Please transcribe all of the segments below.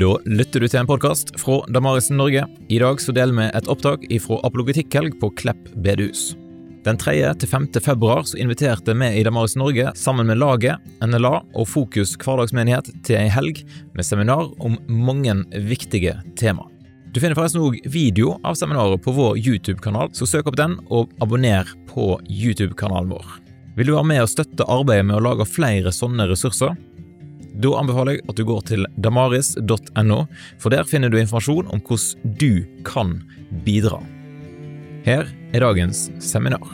Da lytter du til en podkast fra Damarisen Norge. I dag så deler vi et opptak fra apologetikkhelg på Klepp bedehus. Den 3. til 5. februar så inviterte vi i Damarisen Norge sammen med laget, NLA og Fokus hverdagsmenighet til ei helg med seminar om mange viktige tema. Du finner forresten òg video av seminaret på vår YouTube-kanal, så søk opp den og abonner på YouTube-kanalen vår. Vil du være med og støtte arbeidet med å lage flere sånne ressurser? Da anbefaler jeg at du går til damaris.no, for der finner du informasjon om hvordan du kan bidra. Her er dagens seminar.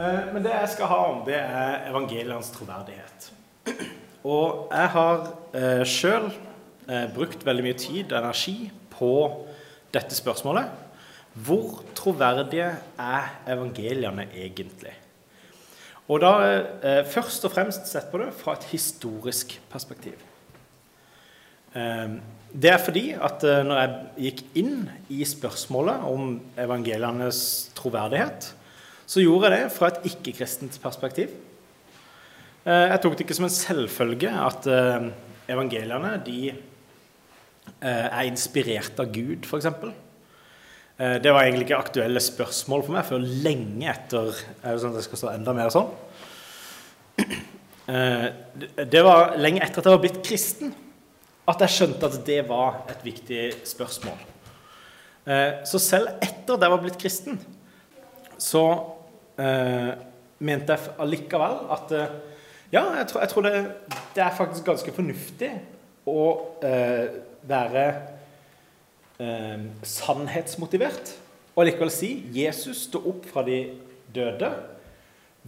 Eh, men det jeg skal ha om, det er evangelienes troverdighet. Og jeg har eh, sjøl eh, brukt veldig mye tid og energi på dette spørsmålet. Hvor troverdige er evangeliene egentlig? Og da eh, først og fremst sett på det fra et historisk perspektiv. Eh, det er fordi at eh, når jeg gikk inn i spørsmålet om evangelienes troverdighet, så gjorde jeg det fra et ikke-kristent perspektiv. Eh, jeg tok det ikke som en selvfølge at eh, evangeliene de er inspirert av Gud, f.eks. Eh, det var egentlig ikke aktuelle spørsmål for meg før lenge etter er det sånn at jeg skal stå enda mer sånn? Eh, det var lenge etter at jeg var blitt kristen, at jeg skjønte at det var et viktig spørsmål. Så selv etter at jeg var blitt kristen, så mente jeg allikevel at ja, jeg tror, jeg tror det, det, er faktisk ganske fornuftig å være eh, sannhetsmotivert og likevel si Jesus sto opp fra de døde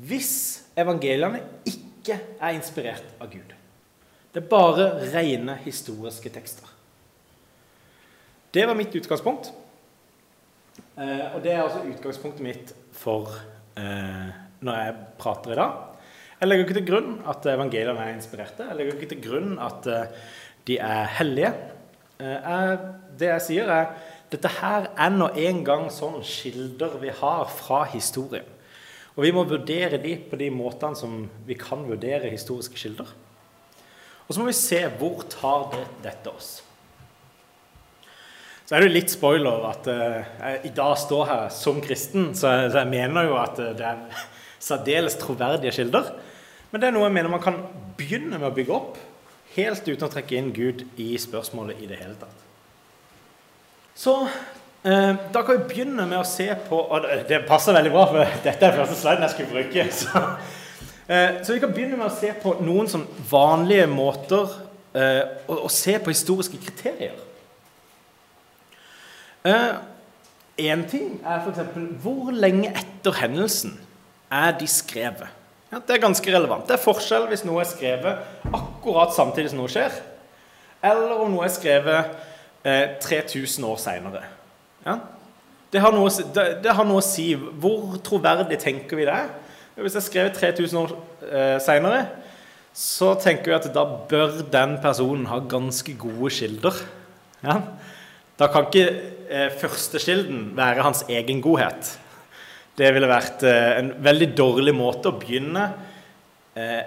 hvis evangeliene ikke er inspirert av Gud. Det er bare rene historiske tekster. Det var mitt utgangspunkt. Eh, og det er altså utgangspunktet mitt for eh, når jeg prater i dag. Jeg legger ikke til grunn at evangeliene er inspirerte. Jeg legger ikke til grunn at eh, de er hellige. Eh, er, det jeg sier, er dette her er nå en gang sånn kilder vi har fra historien. Og vi må vurdere de på de måtene som vi kan vurdere historiske kilder. Og så må vi se hvor tar det, dette oss. Så er det jo litt spoiler at uh, jeg i dag står her som kristen, så jeg, så jeg mener jo at det er særdeles troverdige kilder. Men det er noe jeg mener man kan begynne med å bygge opp helt uten å trekke inn Gud i spørsmålet i det hele tatt. Så eh, da kan vi begynne med å se på Og det passer veldig bra, for dette er første sliden jeg skulle bruke. Så, eh, så vi kan begynne med å se på noen sånn vanlige måter eh, å, å, se på historiske kriterier. Én eh, ting er f.eks. hvor lenge etter hendelsen er de skrevet? Ja, det er ganske relevant. Det er forskjell hvis noe er skrevet akkurat samtidig som noe skjer, eller om noe er skrevet eh, 3000 år seinere. Ja? Det, det, det, har noe å si. Hvor troverdig tenker vi det? Hvis jeg skrev 3000 år eh, seinere, så tenker vi at da bør den personen ha ganske gode kilder. Ja? Da kan ikke eh, førstekilden være hans egen godhet. Det ville vært eh, en veldig dårlig måte å begynne eh,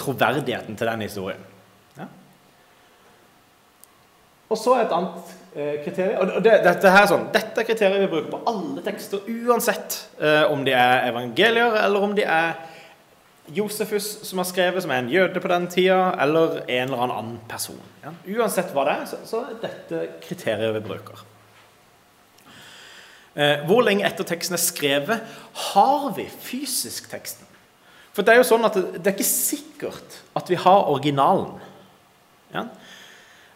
troverdigheten til den historien. Ja. Og så et annet eh, kriterium. og det, dette, her, sånn, dette er kriteriet vi bruker på alle tekster, uansett eh, om de er evangelier, eller om de er Josefus som har skrevet, som er en jøde på den tida, eller en eller annen person. Ja. Uansett hva det er, så, så er dette kriteriet vi bruker. Eh, hvor lenge etter teksten er skrevet, har vi fysisk teksten? For det er jo sånn at det, er ikke sikkert at vi har originalen. Ja?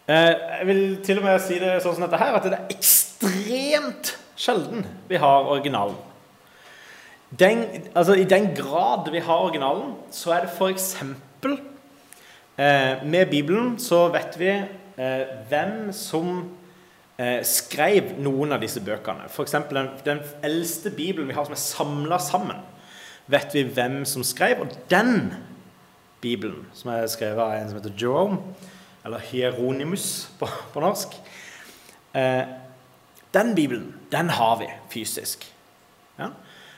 Eh, jeg vil til og med si det sånn som dette her, at det er ekstremt sjelden vi har originalen. Den, altså I den grad vi har originalen, så er det f.eks. Eh, med Bibelen så vet vi eh, hvem som eh, skrev noen av disse bøkene. F.eks. Den, den eldste bibelen vi har som er samla sammen, vet vi hvem som skrev. Og den bibelen, som er skrevet av en som heter Jerome, eller Hieronymus på, på norsk, eh, Den Bibelen, den har vi fysisk. Ja?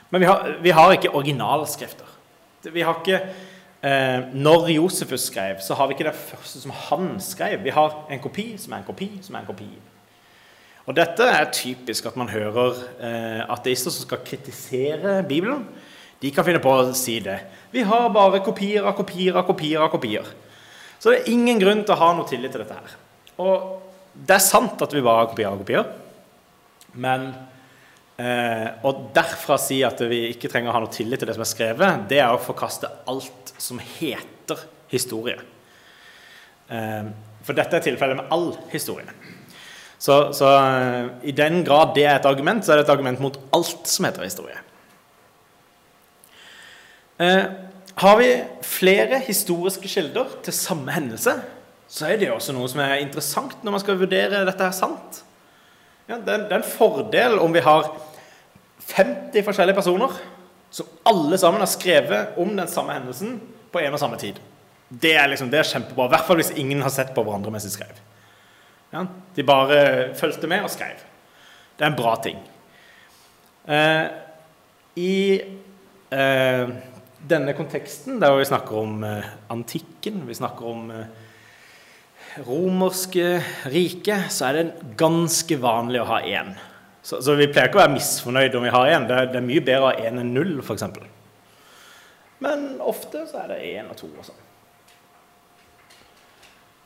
Men vi har, vi har ikke originalskrifter. Vi har ikke eh, Når Josefus skrev, så har vi ikke det første som han skrev. Vi har en kopi som er en kopi som er en kopi. Og Dette er typisk at man hører eh, ateister som skal kritisere Bibelen. De kan finne på å si det. Vi har bare kopier av kopier av kopier. av kopier. Så det er ingen grunn til å ha noe tillit til dette her. Og det er sant at vi bare har kopier av kopier. Men eh, å derfra si at vi ikke trenger å ha noe tillit til det som er skrevet, det er å forkaste alt som heter historie. Eh, for dette er tilfellet med all historie. Så, så eh, i den grad det er et argument, så er det et argument mot alt som heter historie. Eh, har vi flere historiske kilder til samme hendelse, så er det også noe som er interessant når man skal vurdere dette her sant. Ja, det, er, det, er, en fordel om vi har 50 forskjellige personer som alle sammen har skrevet om den samme hendelsen på en og samme tid. Det er, liksom, det er kjempebra. I hvert fall hvis ingen har sett på hverandre mens de skrev. Ja, de bare fulgte med og skrev. Det er en bra ting. Eh, I eh, denne konteksten, der vi snakker om eh, antikken, vi snakker om eh, romerske riket, så er det ganske vanlig å ha én. Så, så, vi pleier ikke å være misfornøyde om vi har én. Det, det, er mye bedre å ha én enn null, f.eks. Men ofte så er det én og to og sånn.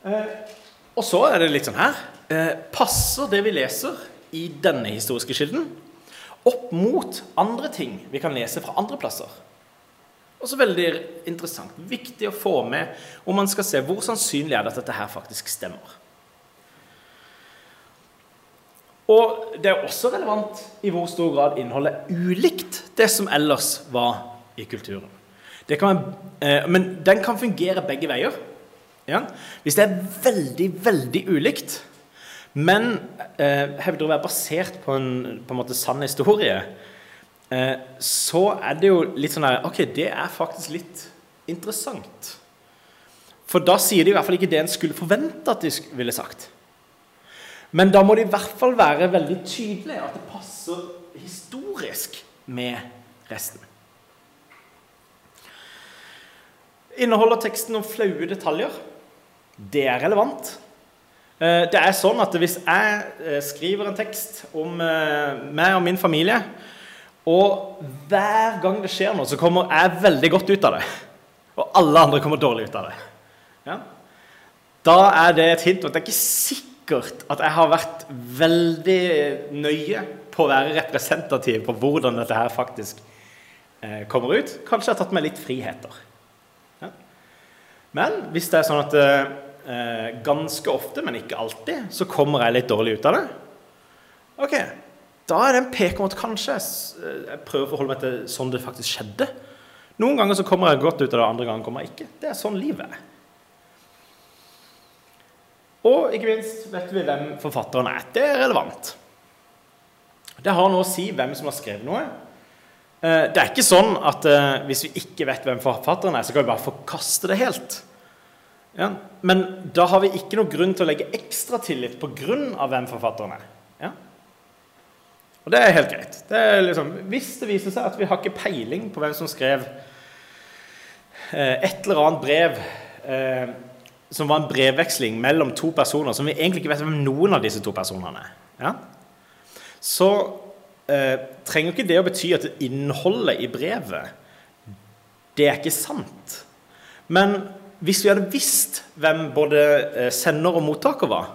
Eh, og så er det litt sånn her eh, Passer det vi leser i denne historiske kilden, opp mot andre ting vi kan lese fra andre plasser? Også veldig interessant. Viktig å få med om man skal se hvor sannsynlig er det at dette her faktisk stemmer. Og det er også relevant i hvor stor grad innholdet er ulikt det som ellers var i kulturen. Kan, eh, men den kan fungere begge veier. Ja? Hvis det er veldig, veldig ulikt, men eh, hevder å være basert på en, på en måte sann historie, Eh, så er det jo litt sånn her Ok, det er faktisk litt interessant. For da sier de i hvert fall ikke det en skulle forvente at de ville sagt. Men da må det i hvert fall være veldig tydelig at det passer historisk med resten. Inneholder teksten noen flaue detaljer? Det er relevant. Eh, det er sånn at Hvis jeg eh, skriver en tekst om meg og min familie, og hver gang det skjer noe, så kommer jeg veldig godt ut av det. Og alle andre kommer dårlig ut av det. Ja? Da er det et hint Og det er ikke sikkert at jeg har vært veldig nøye på å være representativ på hvordan dette her faktisk eh, kommer ut. Kanskje jeg har tatt meg litt friheter. Ja? Men hvis det er sånn at eh, ganske ofte, men ikke alltid, så kommer jeg litt dårlig ut av det, ok, da er det en pek om at kanskje jeg, jeg prøver å forholde meg til sånn det faktisk skjedde. Noen ganger så kommer jeg godt ut av det, andre ganger kommer jeg ikke. Det er sånn livet er. Og ikke minst vet vi hvem forfatteren er. Det er relevant. Det har noe å si hvem som har skrevet noe. Eh, det er ikke sånn at eh, hvis vi ikke vet hvem forfatteren er, så kan vi bare forkaste det helt. Ja, men da har vi ikke noe grunn til å legge ekstra tillit av hvem forfatteren er. Ja? Og det er helt greit. Det er liksom, hvis det viser seg at vi har ikke peiling på hvem som skrev eh, et eller annet brev eh, som var en brevveksling mellom to personer, som vi egentlig ikke vet hvem noen av disse to personene er, ja? så eh, trenger ikke det å bety at innholdet i brevet det er ikke sant. Men hvis vi hadde visst hvem både eh, sender og mottaker var,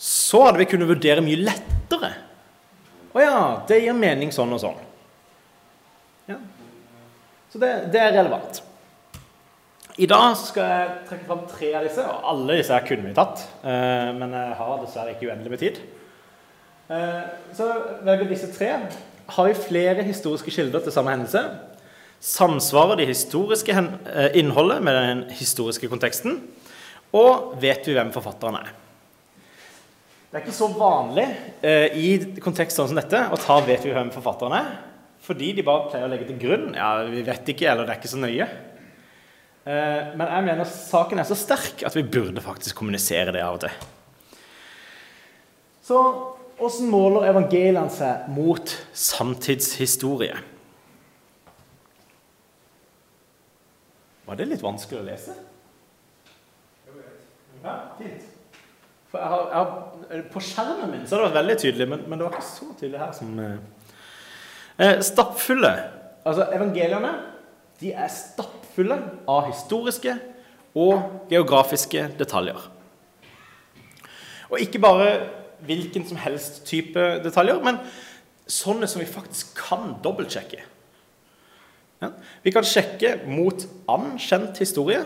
så hadde vi kunnet vurdere mye lettere å ja, det gir mening sånn og sånn. Ja. Så det, det, er relevant. I dag skal jeg trekke fram tre av disse, og alle disse kunne vi tatt. Eh, men jeg har dessverre ikke uendelig med tid. Eh, så velger disse tre. Har vi flere historiske kilder til samme hendelse? Samsvarer det historiske eh, innholdet med den historiske konteksten? Og vet vi hvem forfatteren er? Det er ikke så vanlig eh, i kontekster som dette å ta 'vet vi hvem forfatteren er', fordi de bare pleier å legge til grunn ja, vi vet ikke, eller det er ikke så nøye. Eh, men jeg mener saken er så sterk at vi burde faktisk kommunisere det av og til. Så Hvordan måler evangeliene seg mot samtidshistorie? Var det litt vanskelig å lese? Ja, fint. For jeg har, jeg har, på skjermen min så har det vært veldig tydelig, men, men det var ikke så tydelig her som eh, eh, Stappfulle. Altså, evangeliene de er stappfulle av historiske og geografiske detaljer. Og ikke bare hvilken som helst type detaljer, men sånne som vi faktisk kan dobbeltsjekke. Vi kan sjekke mot ankjent historie.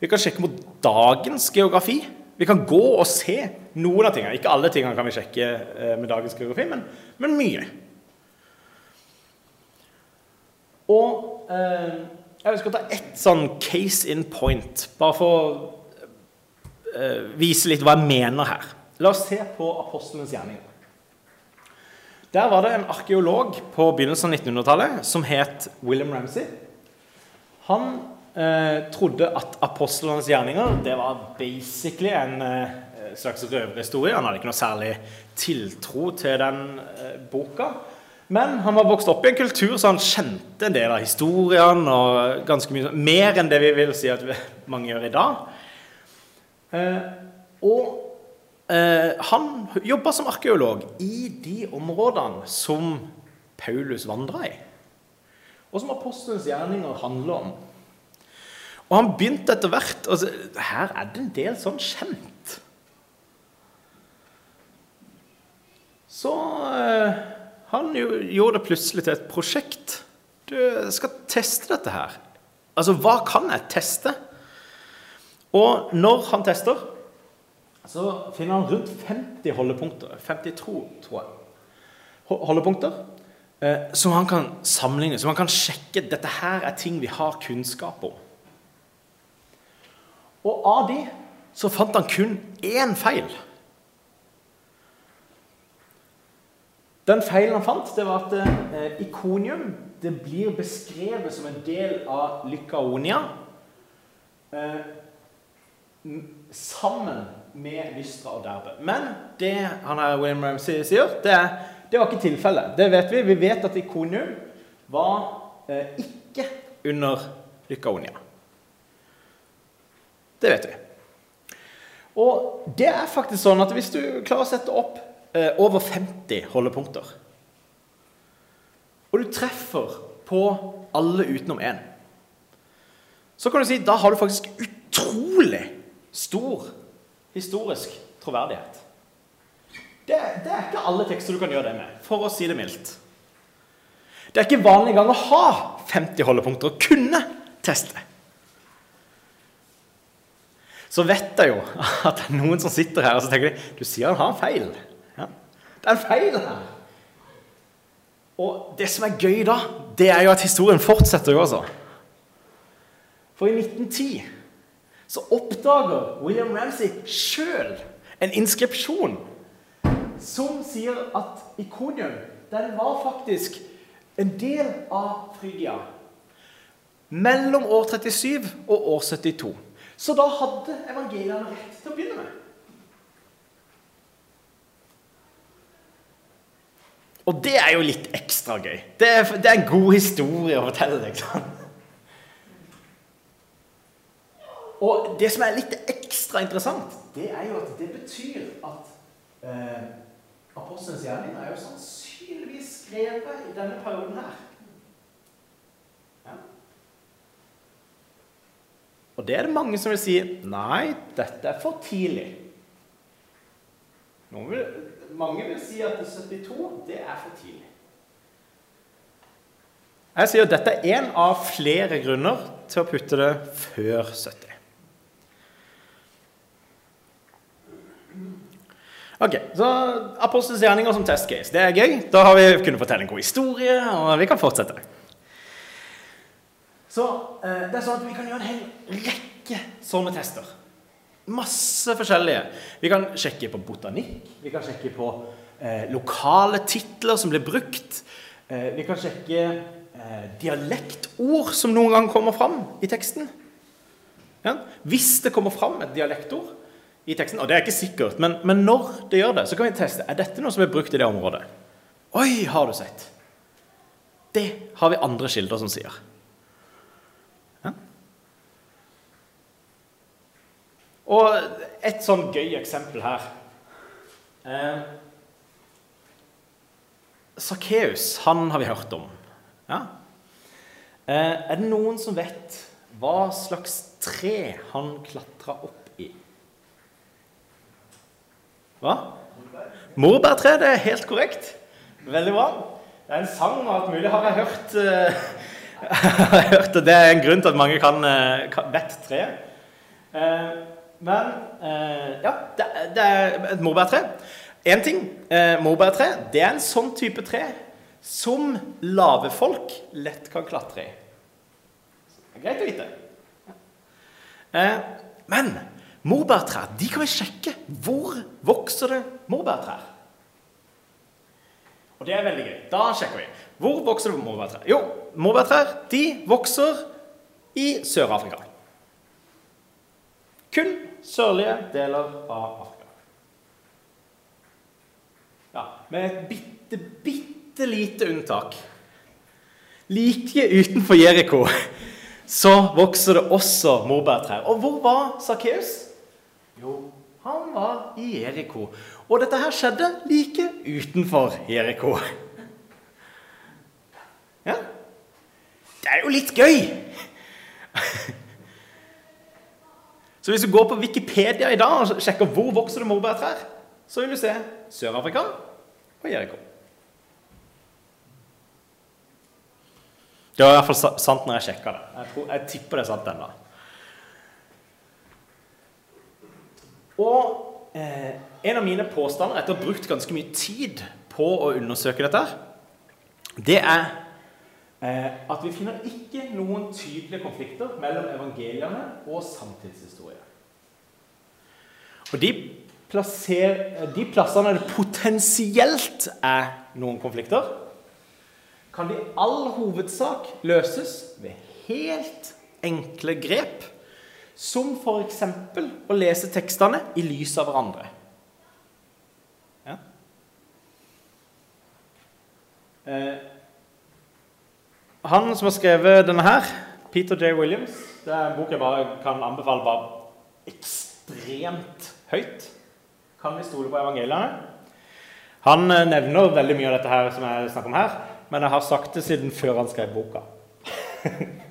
Vi kan sjekke mot dagens geografi. Vi kan gå og se noen av tingene. Ikke alle tingene kan vi sjekke eh, med dagens geografi, men, men mye. Og eh, jeg skal ta ett sånn case in point, bare for å eh, vise litt hva jeg mener her. La oss se på apostlenes gjerninger. Der var det en arkeolog på begynnelsen av 1900-tallet som het William Ramsay. Han eh, trodde at apostlenes gjerninger det var basically en eh, slags røverhistorie. Han hadde ikke noe særlig tiltro til den eh, boka. Men han var vokst opp i en kultur så han kjente en del av historien. og ganske mye, Mer enn det vi vil si at mange gjør i dag. Eh, og han jobba som arkeolog i de områdene som Paulus vandra i. Og som apostelens gjerninger handler om. Og han begynte etter hvert altså, Her er det en del sånn kjent. Så eh, han gjorde det plutselig til et prosjekt. Du skal teste dette her. Altså, hva kan jeg teste? Og når han tester, så finner han rundt 50 holdepunkter. 52, tror jeg. Holdepunkter eh, som han kan sammenligne, som han kan sjekke. Dette her er ting vi har kunnskap om. Og av de så fant han kun én feil. Den feilen han fant, det var at eh, ikonium det blir beskrevet som en del av Lykaonia eh, sammen med Lystra og Derbe. Men det han her William Ramsey sier, det, det var ikke tilfellet. Det vet vi. Vi vet at ikonium var eh, ikke under Lykaonia. Det vet vi. Og det er faktisk sånn at hvis du klarer å sette opp eh, over 50 holdepunkter, og du treffer på alle utenom én, så kan du si da har du faktisk utrolig stor historisk troverdighet. Det, det, er ikke alle tekster du kan gjøre det med, for å si det mildt. Det er ikke vanlig gang å ha 50 holdepunkter og kunne teste så vet jeg jo at det er noen som sitter her og så tenker de, du sier han har en feil. Ja. Det er en feil her. Og det som er gøy da, det er jo at historien fortsetter jo altså. For i 1910 så oppdager William Ramsay sjøl en inskripsjon som sier at Ikonium den var faktisk en del av Frygia mellom år 37 og år 72. Så da hadde evangeliene rett til å begynne med. Og det er jo litt ekstra gøy. Det er, det er en god historie å fortelle. Liksom. Og det som er litt ekstra interessant, det er jo at det betyr at eh, apostelens gjerning er jo sannsynligvis skrevet i denne perioden her. Og det er det mange som vil si nei, dette er for tidlig. Vil, mange vil si at 72 det er for tidlig. Jeg sier at dette er én av flere grunner til å putte det før 70. Ok, så Apostels gjerninger som testcase. Det er gøy. Da har vi kunnet fortelle en god historie, og vi kan fortsette. Så eh, det er sånn at vi kan gjøre en hel rekke sånne tester. Masse forskjellige. Vi kan sjekke på botanikk, vi kan sjekke på eh, lokale titler som blir brukt. Eh, vi kan sjekke eh, dialektord som noen gang kommer fram i teksten. Ja? Hvis det kommer fram et dialektord i teksten, og det er ikke sikkert, men, men når det gjør det, så kan vi teste. Er dette noe som er brukt i det området? Oi, har du sett? Det har vi andre kilder som sier. Ja? Og et sånn gøy eksempel her eh, han har vi hørt om. Ja? Eh, er det noen som vet hva slags tre han klatra opp i? Hva? Morbærtre, det er helt korrekt. Veldig bra. Det er en sang og alt mulig, har jeg hørt. eh, har hørt og det er en grunn til at mange kan, eh, kan vet treet. Eh, men ja, det, det er et morbærtre. Én ting. Morbærtre det er en sånn type tre som lave folk lett kan klatre i. Greit å vite. Men morbærtrær de kan vi sjekke. Hvor vokser det morbærtrær? Og det er veldig gøy. Da sjekker vi. Hvor vokser det morbærtrær? Jo, morbærtrær de vokser i Sør-Afrika. Kun sørlige deler av Afrika. Ja, Med et bitte, bitte lite unntak. Like utenfor Jeriko så vokser det også morbærtrær. Og hvor var Sakkeus? Jo, han var i Jeriko. Og dette her skjedde like utenfor Jeriko. Ja, det er jo litt gøy. Så hvis du går på Wikipedia i dag og sjekker hvor vokser det morbærtrær, så vil du se Sør-Afrika og Jeriko. Det var i hvert fall sant når jeg sjekka det. Jeg, tror, jeg tipper det er sant ennå. Og eh, en av mine påstander etter å ha brukt ganske mye tid på å undersøke dette, det er eh, at vi finner ikke noen tydelige konflikter mellom evangeliene og samtidshistorie. Og de, plasser, de plassene det potensielt er noen konflikter, kan i all hovedsak løses ved helt enkle grep, som f.eks. å lese tekstene i lys av hverandre. Ja. Eh, han som har skrevet denne her, Peter J. Williams Det er en bok jeg bare kan anbefale bare ekstremt høyt. Kan vi stole på evangeliene? Han eh, nevner veldig mye av dette her som jeg snakker om her, men jeg har sagt det siden før han skrev boka.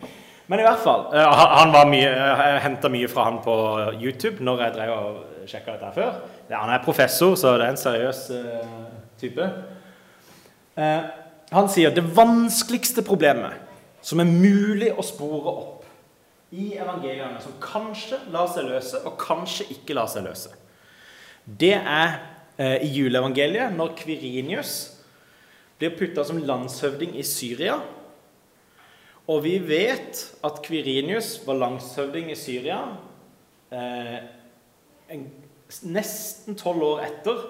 men i hvert fall eh, Han var mye, Jeg henta mye fra han på YouTube når jeg drev og sjekka dette før. Han er professor, så det er en seriøs uh, type. Han sier det vanskeligste problemet som er mulig å spore opp i evangeliene, som kanskje lar seg løse, og kanskje ikke lar seg løse, det er i juleevangeliet, når Kvirinius blir putta som landshøvding i Syria. Og vi vet at Kvirinius var landshøvding i Syria eh, en, nesten tolv år etter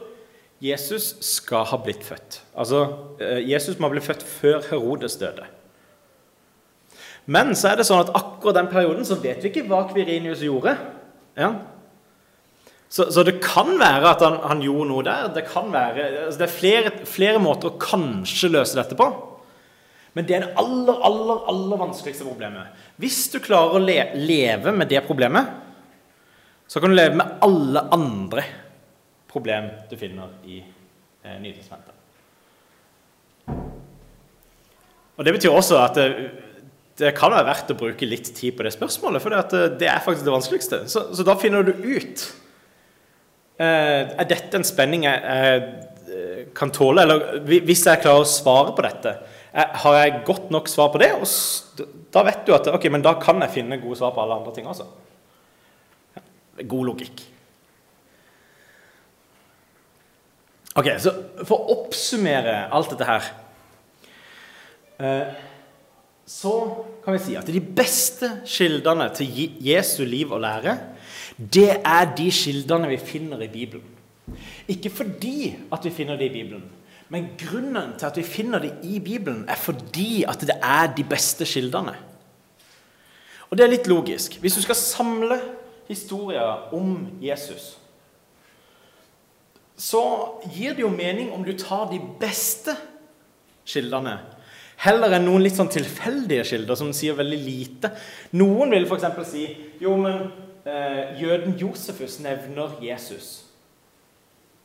Jesus skal ha blitt født. Altså, eh, Jesus må ha blitt født før Herodes døde. Men så er det sånn at akkurat den perioden så vet vi ikke hva Kvirinius gjorde. Ja, så, så, det kan være at han, han, gjorde noe der. Det kan være, altså det er flere, flere, måter å kanskje løse dette på. Men det er det aller, aller, aller vanskeligste problemet. Hvis du klarer å le, leve med det problemet, så kan du leve med alle andre problem du finner i eh, Nytestamentet. Og Det betyr også at det, det, kan være verdt å bruke litt tid på det spørsmålet, for det, det er faktisk det vanskeligste. Så, så da finner du ut Eh, er dette en spenning jeg, eh, kan tåle? Eller hvis jeg klarer å svare på dette, eh, har jeg godt nok svar på det? Og da vet du at ok, men da kan jeg finne gode svar på alle andre ting også. God logikk. Ok, så For å oppsummere alt dette her eh, Så kan vi si at de beste kildene til Jesu liv og lære det er de kildene vi finner i Bibelen. Ikke fordi at vi finner det i Bibelen, men grunnen til at vi finner det i Bibelen, er fordi at det er de beste kildene. Og det er litt logisk. Hvis du skal samle historier om Jesus, så gir det jo mening om du tar de beste kildene, heller enn noen litt sånn tilfeldige kilder som sier veldig lite. Noen vil f.eks. si jo, men eh, jøden Josefus nevner Jesus.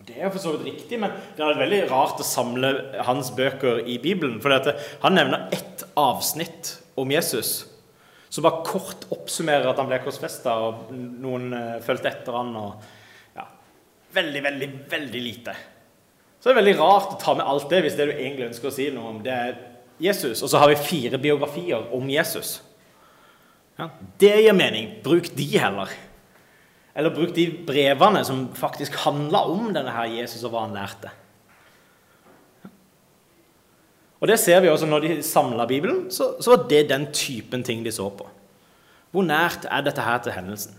Det er for så vidt riktig, men det er veldig rart å samle hans bøker i Bibelen. For han nevner ett avsnitt om Jesus, som bare kort oppsummerer at han ble korsfesta, og noen uh, fulgte etter han, og ja, Veldig, veldig, veldig lite. Så det er veldig rart å ta med alt det hvis det du egentlig ønsker å si noe om, det er Jesus. Og så har vi fire biografier om Jesus. Ja, det gir mening. Bruk de heller. Eller bruk de brevene som faktisk handla om denne her Jesus og hva han lærte. Og det ser vi også når de samla Bibelen, så, så var det den typen ting de så på. Hvor nært er dette her til hendelsen?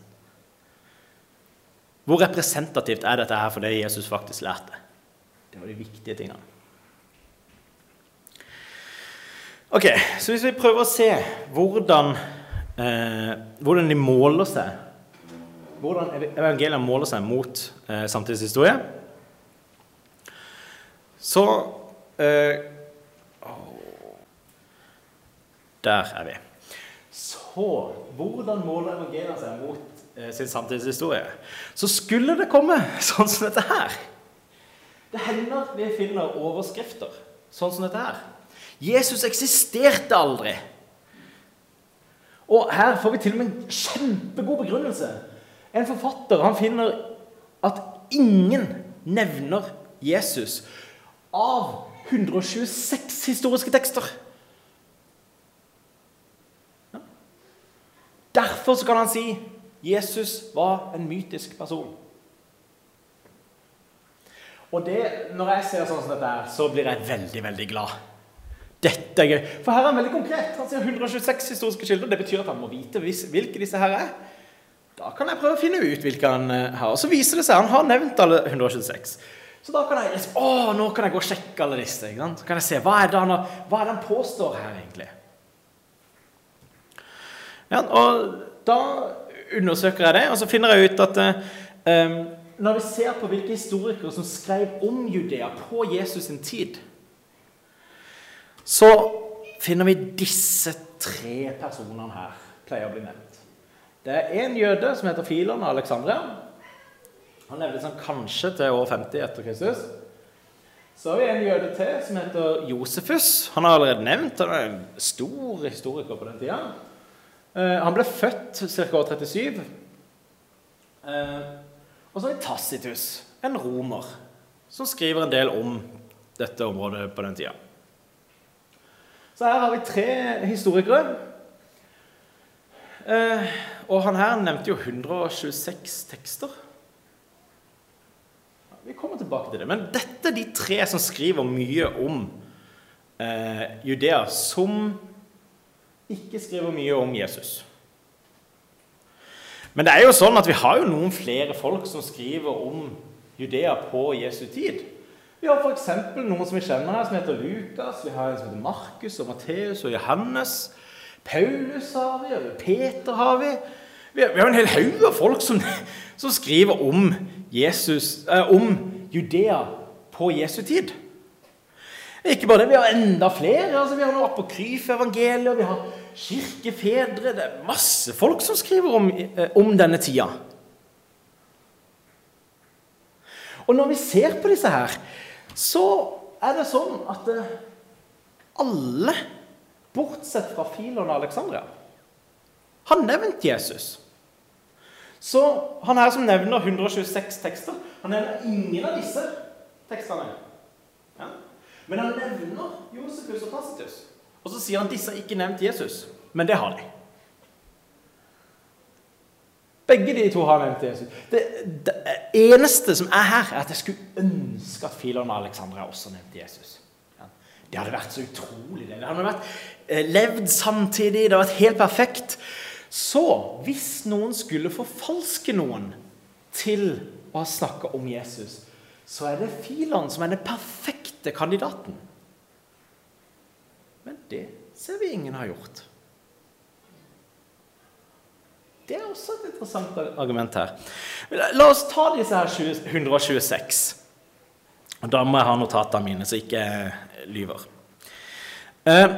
Hvor representativt er dette her for det Jesus faktisk lærte? Det var de viktige tingene. Ok, Så hvis vi prøver å se hvordan, eh, hvordan de måler seg hvordan evangeliet måler seg mot eh, samtidshistorie, så eh, Der er vi. Så hvordan måler evangeliet seg mot eh, sin samtidshistorie? Så skulle det komme sånn som dette her. Det hender vi finner overskrifter sånn som dette her. Jesus eksisterte aldri. Og her får vi til og med en kjempegod begrunnelse. En forfatter han finner at ingen nevner Jesus av 126 historiske tekster. Ja. Derfor kan han si Jesus var en mytisk person. Og det, Når jeg ser sånn som dette her, så blir jeg veldig veldig glad. Dette er gøy. For her er han veldig konkret. Han sier 126 historiske kilder. Det betyr at han må vite hvilke disse her er. Da kan jeg prøve å finne ut hvilke han eh, har. Og så viser det seg han har nevnt alle 126. Så da kan jeg liksom, å, nå kan jeg gå og sjekke alle disse. ikke sant? Så kan jeg se hva er det han, hva er det han påstår her, egentlig. Ja, og da undersøker jeg det, og så finner jeg ut at eh, når vi ser på hvilke historikere som skrev om Judea på Jesus sin tid, så finner vi disse tre personene her pleier å bli nevnt. Det er en jøde som heter Filon av Alexandria. Han levde sånn kanskje til år 50 etter Kristus. Så har vi en jøde til som heter Josefus. Han har allerede nevnt. Han er en stor historiker på den tida. Eh, han ble født ca. år 37. Eh, og så har vi Tacitus, en romer, som skriver en del om dette området på den tida. Så her har vi tre historikere. Og han her nevnte jo 126 tekster. Vi kommer tilbake til det. Men dette er de tre som skriver mye om eh, Judea, som ikke skriver mye om Jesus. Men det er jo sånn at vi har jo noen flere folk som skriver om Judea på Jesu tid. Vi har f.eks. noen som vi kjenner her, som heter Lukas. Vi har en som heter Markus og Matteus og Johannes. Paulus har vi, og Peter har vi. Vi har, en hel haug av folk som, som, skriver om, Jesus, eh, om Judea på Jesu tid. Ikke bare det, vi har enda flere. altså Vi har noe apokryfevangeliet, vi har kirkefedre Det er masse folk som skriver om, eh, om denne tida. Og når vi ser på disse her, så er det sånn at eh, alle, bortsett fra Filon og Alexandria, har nevnt Jesus. Så han her som nevner 126 tekster, han nevner ingen av disse tekstene. Ja. Men han nevner Josefus og Tacitus. Og så sier han disse har ikke nevnt Jesus. Men det har de. Begge de to har nevnt Jesus. Det, det, eneste som er her, er at jeg skulle ønske at Filon og Alexandra også nevnte Jesus. Ja. Det hadde vært så utrolig. Det hadde vært eh, levd samtidig. Det hadde vært helt perfekt. Så hvis noen skulle forfalske noen til å snakke om Jesus, så er det Filan som er den perfekte kandidaten. Men det ser vi ingen har gjort. Det er også et interessant argument her. La oss ta disse her 126. Og Da må jeg ha notatene mine, så jeg ikke lyver. Eh,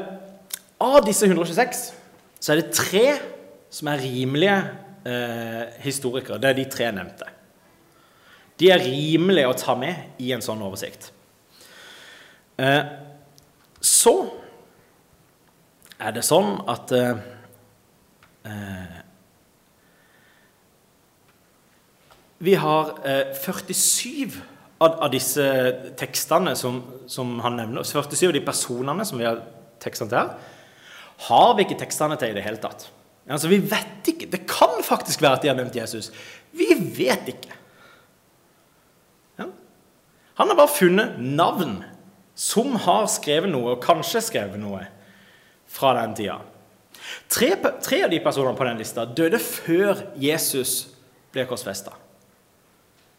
av disse 126 så er det tre som er rimelige eh, historikere. Det er de tre nevnte. De er rimelige å ta med i en sånn oversikt. Eh, så er det sånn at eh, eh Vi har eh, 47 av, av, disse tekstene som, som, han nevner, 47 av de personene som vi har tekstene til her, har vi ikke tekstene til i det hele tatt. Altså, Vi vet ikke. Det kan faktisk være at de har nevnt Jesus. Vi vet ikke. Ja. Han har bare funnet navn som har skrevet noe, og kanskje skrevet noe, fra den tida. Tre, tre av de personene på den lista døde før Jesus ble korsfesta.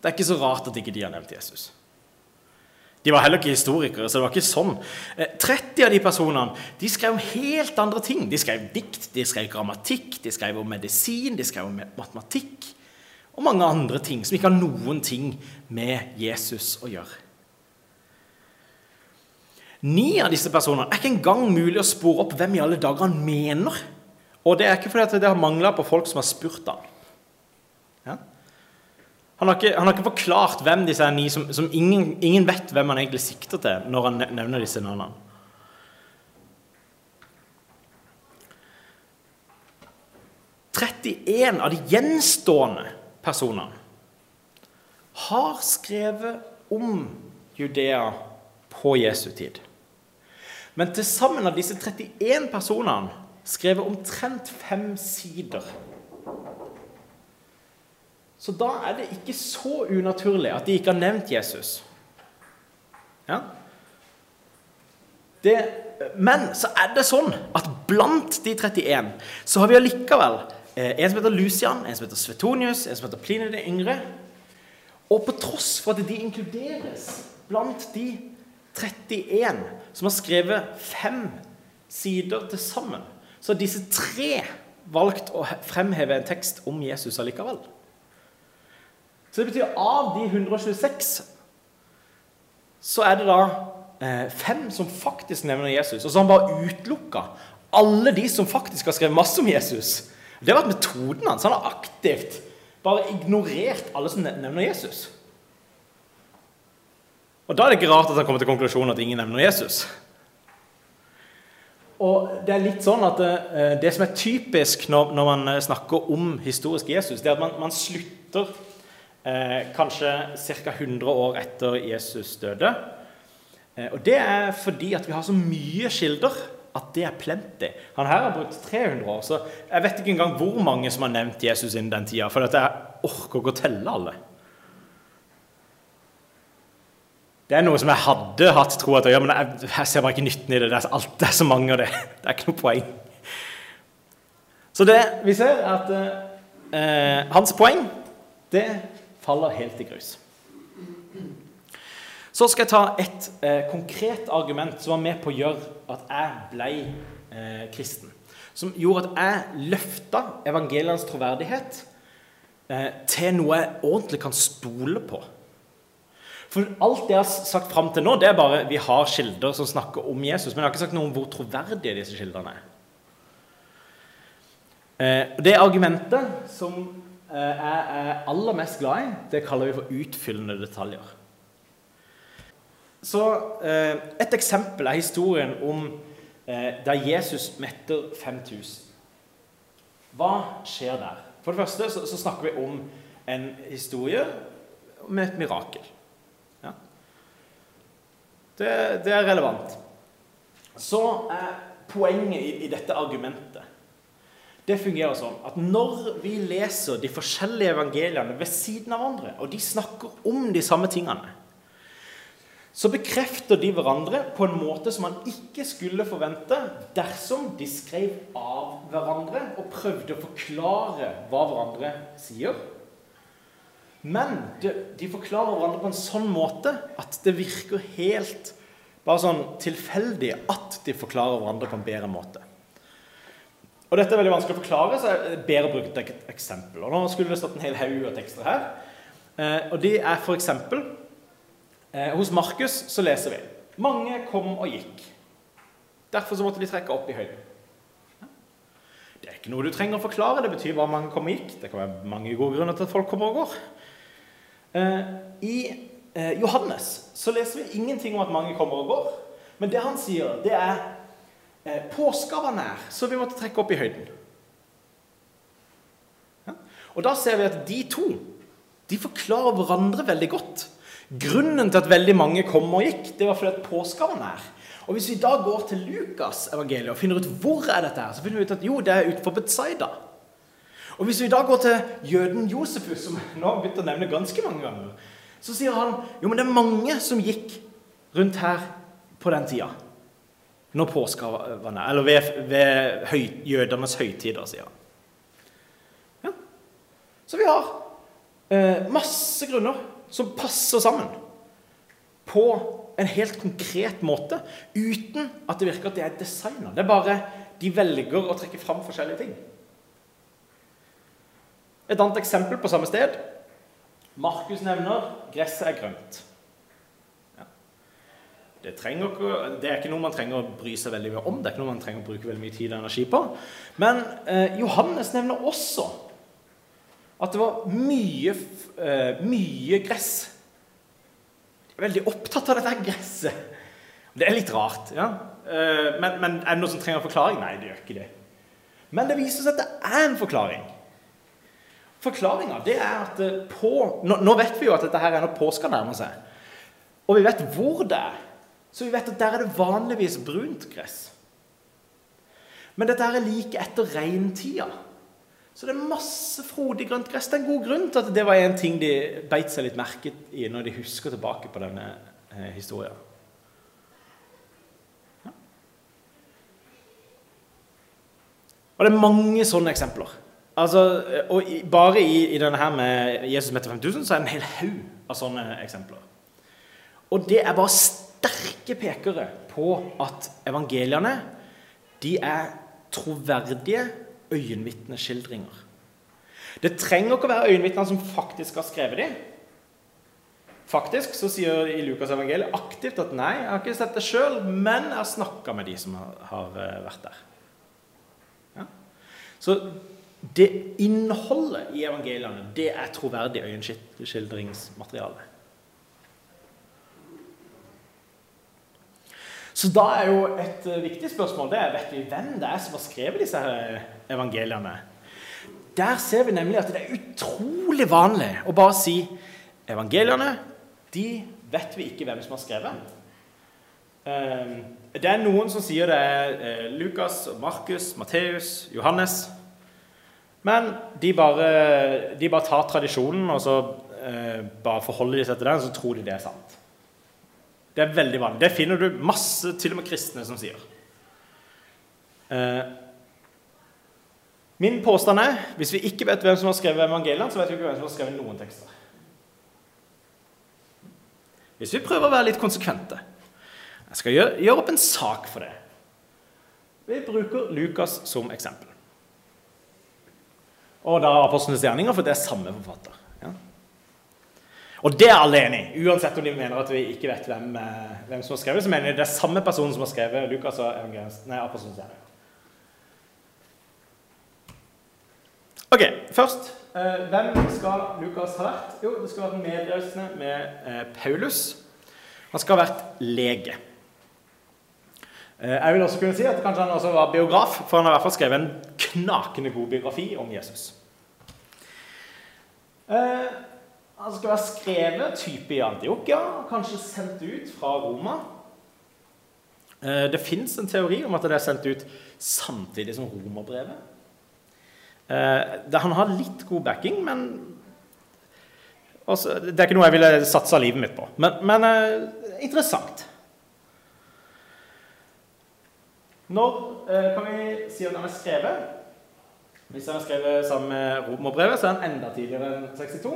Det er ikke så rart at ikke de har nevnt Jesus. De var heller ikke historikere, så det var ikke sånn. 30 eh, av de personene de skrev om helt andre ting. De skrev dikt, de skrev grammatikk, de skrev om medisin, de skrev om matematikk og mange andre ting som ikke har noen ting med Jesus å gjøre. Ni av disse personene er ikke engang mulig å spore opp hvem i alle dager han mener. Og det er ikke fordi det har mangla på folk som har spurt ham. Han har, ikke, han har ikke, forklart hvem disse er ni, som, som ingen, ingen, vet hvem han egentlig sikter til når han nevner disse navnene. «31 av de gjenstående personene har skrevet om Judea på Jesu tid. Men til sammen av disse 31 personene skrevet omtrent fem sider så da er det ikke så unaturlig at de ikke har nevnt Jesus. Ja? Det, men så er det sånn at blant de 31 så har vi allikevel eh, en som heter Lucian, en som heter Svetonius, en som heter Pline det yngre. Og på tross for at de inkluderes blant de 31 som har skrevet fem sider til sammen, så har disse tre valgt å fremheve en tekst om Jesus allikevel. Så det betyr av de 126 så er det da eh, fem som faktisk nevner Jesus. Og så har han bare utelukka alle de som faktisk har skrevet masse om Jesus. Det har vært metoden hans. Han har aktivt bare ignorert alle som nevner Jesus. Og da er det ikke rart at han kommer til konklusjonen at ingen nevner Jesus. Og det er litt sånn at det, det som er typisk når, når man snakker om historisk Jesus, det er at man, man slutter eh, kanskje ca. 100 år etter Jesus døde. Eh, og Det er fordi at vi har så mye kilder at det er plenty. Han her har brukt 300 år, så jeg vet ikke engang hvor mange som har nevnt Jesus innen den tida. For jeg orker ikke å telle alle. Det er noe som jeg hadde hatt tro til, men jeg, jeg, ser bare ikke nytten i det. Det er, alt, det er så mange av det. Det er ikke noe poeng. Så det vi ser, er at eh, hans poeng det faller helt i grus. Så skal jeg ta et eh, konkret argument som var med på å gjøre at jeg ble eh, kristen. Som gjorde at jeg løfta evangeliens troverdighet eh, til noe jeg ordentlig kan stole på. For alt det jeg har sagt fram til nå, det er bare vi har kilder som snakker om Jesus. Men jeg har ikke sagt noe om hvor troverdige disse kildene er. Eh, det argumentet som jeg er aller mest glad i, det kaller vi for utfyllende detaljer. Så eh, Et eksempel er historien om der da Jesus metter 5000. Hva skjer der? For det første så snakker vi om en historie med et mirakel. Ja. Det, det, er relevant. Så er poenget i, i dette argumentet det fungerer sånn at når vi leser de forskjellige evangeliene ved siden av hverandre, og de snakker om de samme tingene, så bekrefter de hverandre på en måte som man ikke skulle forvente dersom de skrev av hverandre og prøvde å forklare hva hverandre sier. Men de, de forklarer hverandre på en sånn måte at det virker helt bare sånn tilfeldig at de forklarer hverandre på en bedre måte. Og Dette er veldig vanskelig å forklare, så jeg ber å bruke et eksempel. Og Nå skulle det stått en hel haug av tekster her. Eh, og De er f.eks. Eh, hos Markus så leser vi mange kom og gikk. Derfor så måtte de trekke opp i høyden. Det er ikke noe du trenger å forklare. Det betyr hva mange kom og gikk. Det kan være mange gode grunner til at folk kommer og går. Eh, I eh, Johannes så leser vi ingenting om at mange kommer og går. Men det han sier, det er påska var nær, så vi måtte trekke opp i høyden. Og da ser vi at de to de forklarer hverandre veldig godt. Grunnen til at veldig mange kom og gikk, det var fordi at påska var nær. Og Hvis vi da går til Lukas evangeliet og finner ut hvor er dette her, så finner vi ut at jo, det er utenfor Betzaida. Og Hvis vi da går til jøden Josefus, som nå har begynt å nevne ganske mange ganger, så sier han jo, men det er mange som gikk rundt her på den tida. Når nær. Eller ved, ved høy, jødenes høytider, sier han. Ja. Så vi har eh, masse grunner som passer sammen på en helt konkret måte, uten at det virker at det er designer. Det er bare de velger å trekke fram forskjellige ting. Et annet eksempel på samme sted. Markus nevner gresset er grønt. Det, trenger, det, er ikke noe man trenger å bry seg veldig mye om. Det er ikke noe man trenger å bruke veldig mye tid og energi på. Men eh, Johannes nevner også at det var mye, eh, mye gress. De er veldig opptatt av dette gresset. Det er litt rart. ja. Eh, men, men, er det noe som trenger forklaring? Nei, det gjør ikke det. Men det viser seg at det er en forklaring. Forklaringa er at eh, på, nå, nå, vet vi jo at dette her er når påska nærmer seg. Og vi vet hvor det er. Så vi vet at der er det vanligvis brunt gress. Men dette her er like etter regntida. Så det er masse frodig grønt gress. Det er en god grunn til at det var en ting de beit seg litt merket i når de husker tilbake på denne eh, historien. Ja. Og det er mange sånne eksempler. Altså, og Bare i, i denne her med Jesus møtte 5000 så er det en hel haug av sånne eksempler. Og det er bare sterke pekere på at evangeliene de er troverdige øyenvitneskildringer. Det trenger ikke å være øyenvitnene som faktisk har skrevet dem. Faktisk så sier i Lukas evangeliet aktivt at nei, jeg har ikke sett det sjøl, men jeg har snakka med de som har, eh, vært der. Ja. Så det innholdet i evangeliene, det er troverdig øyenskildringsmateriale. Så da er jo et uh, viktig spørsmål det er, vet vi hvem det er som har skrevet disse eh, evangeliene. Der ser vi nemlig at det er utrolig vanlig å bare si evangeliene de vet vi ikke hvem som har skrevet. Uh, det er noen som sier det er uh, Lukas, Markus, Matteus, Johannes. Men de bare, de bare tar tradisjonen og så bare forholder de seg til den, og så tror de det er sant. Det er veldig vanlig. Det finner du masse, til og med kristne, som sier. Eh, min påstand er hvis vi ikke vet hvem som har skrevet evangeliene, så vet vi ikke hvem som har skrevet noen tekster. Hvis vi prøver å være litt konsekvente Jeg skal gjøre, gjøre opp en sak for det. Vi bruker Lukas som eksempel. Og da Apostlenes gjerninger, for det er samme forfatter. Og det er alle enig i. Uansett om de mener at vi ikke vet hvem, eh, hvem som har skrevet, så mener de det er samme person som har skrevet Lukas og nei, Apostelens Ok, først. Eh, hvem skal Lukas ha vært? Jo, det skal være medreisende med eh, Paulus. Han skal ha vært lege. Jeg vil også kunne si at kanskje han også var biograf, for han har i hvert fall skrevet en knakende god biografi om Jesus. Han skal være skrevet type i Antiokia, kanskje sendt ut fra Roma. Eh, det fins en teori om at det er sendt ut samtidig som romerbrevet. Eh, han har litt god backing, men også, Det er ikke noe jeg ville satsa livet mitt på. Men, men eh, interessant. Når kan vi si at han er skrevet? Hvis han er skrevet sammen med romerbrevet, så er han enda tidligere enn 62.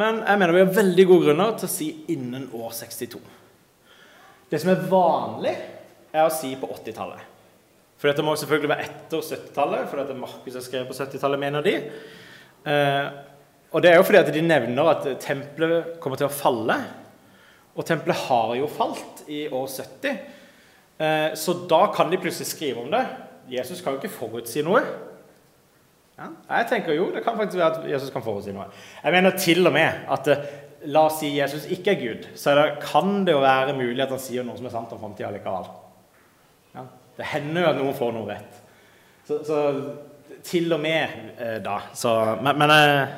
Men jeg mener vi har veldig gode grunner til å si innen år 62. Det som er vanlig, er å si på 80-tallet. For dette må selvfølgelig være etter 70-tallet, for dette Markus har skrevet på 70-tallet, mener de. Eh, og det er jo fordi at de nevner at tempelet kommer til å falle. og tempelet har jo falt i år 70. Eh, så da kan de plutselig skrive om det. Jesus kan jo ikke forutsi noe. Ja, jeg tenker jo, Det kan faktisk være at Jesus kan forutsi noe. Jeg mener til og med at eh, la oss si Jesus ikke er Gud, så det, kan det jo være mulig at han sier noe som er sant om framtida likevel. Ja, det hender jo at noen får noe rett. Så, så til og med eh, da. Så, men, men eh,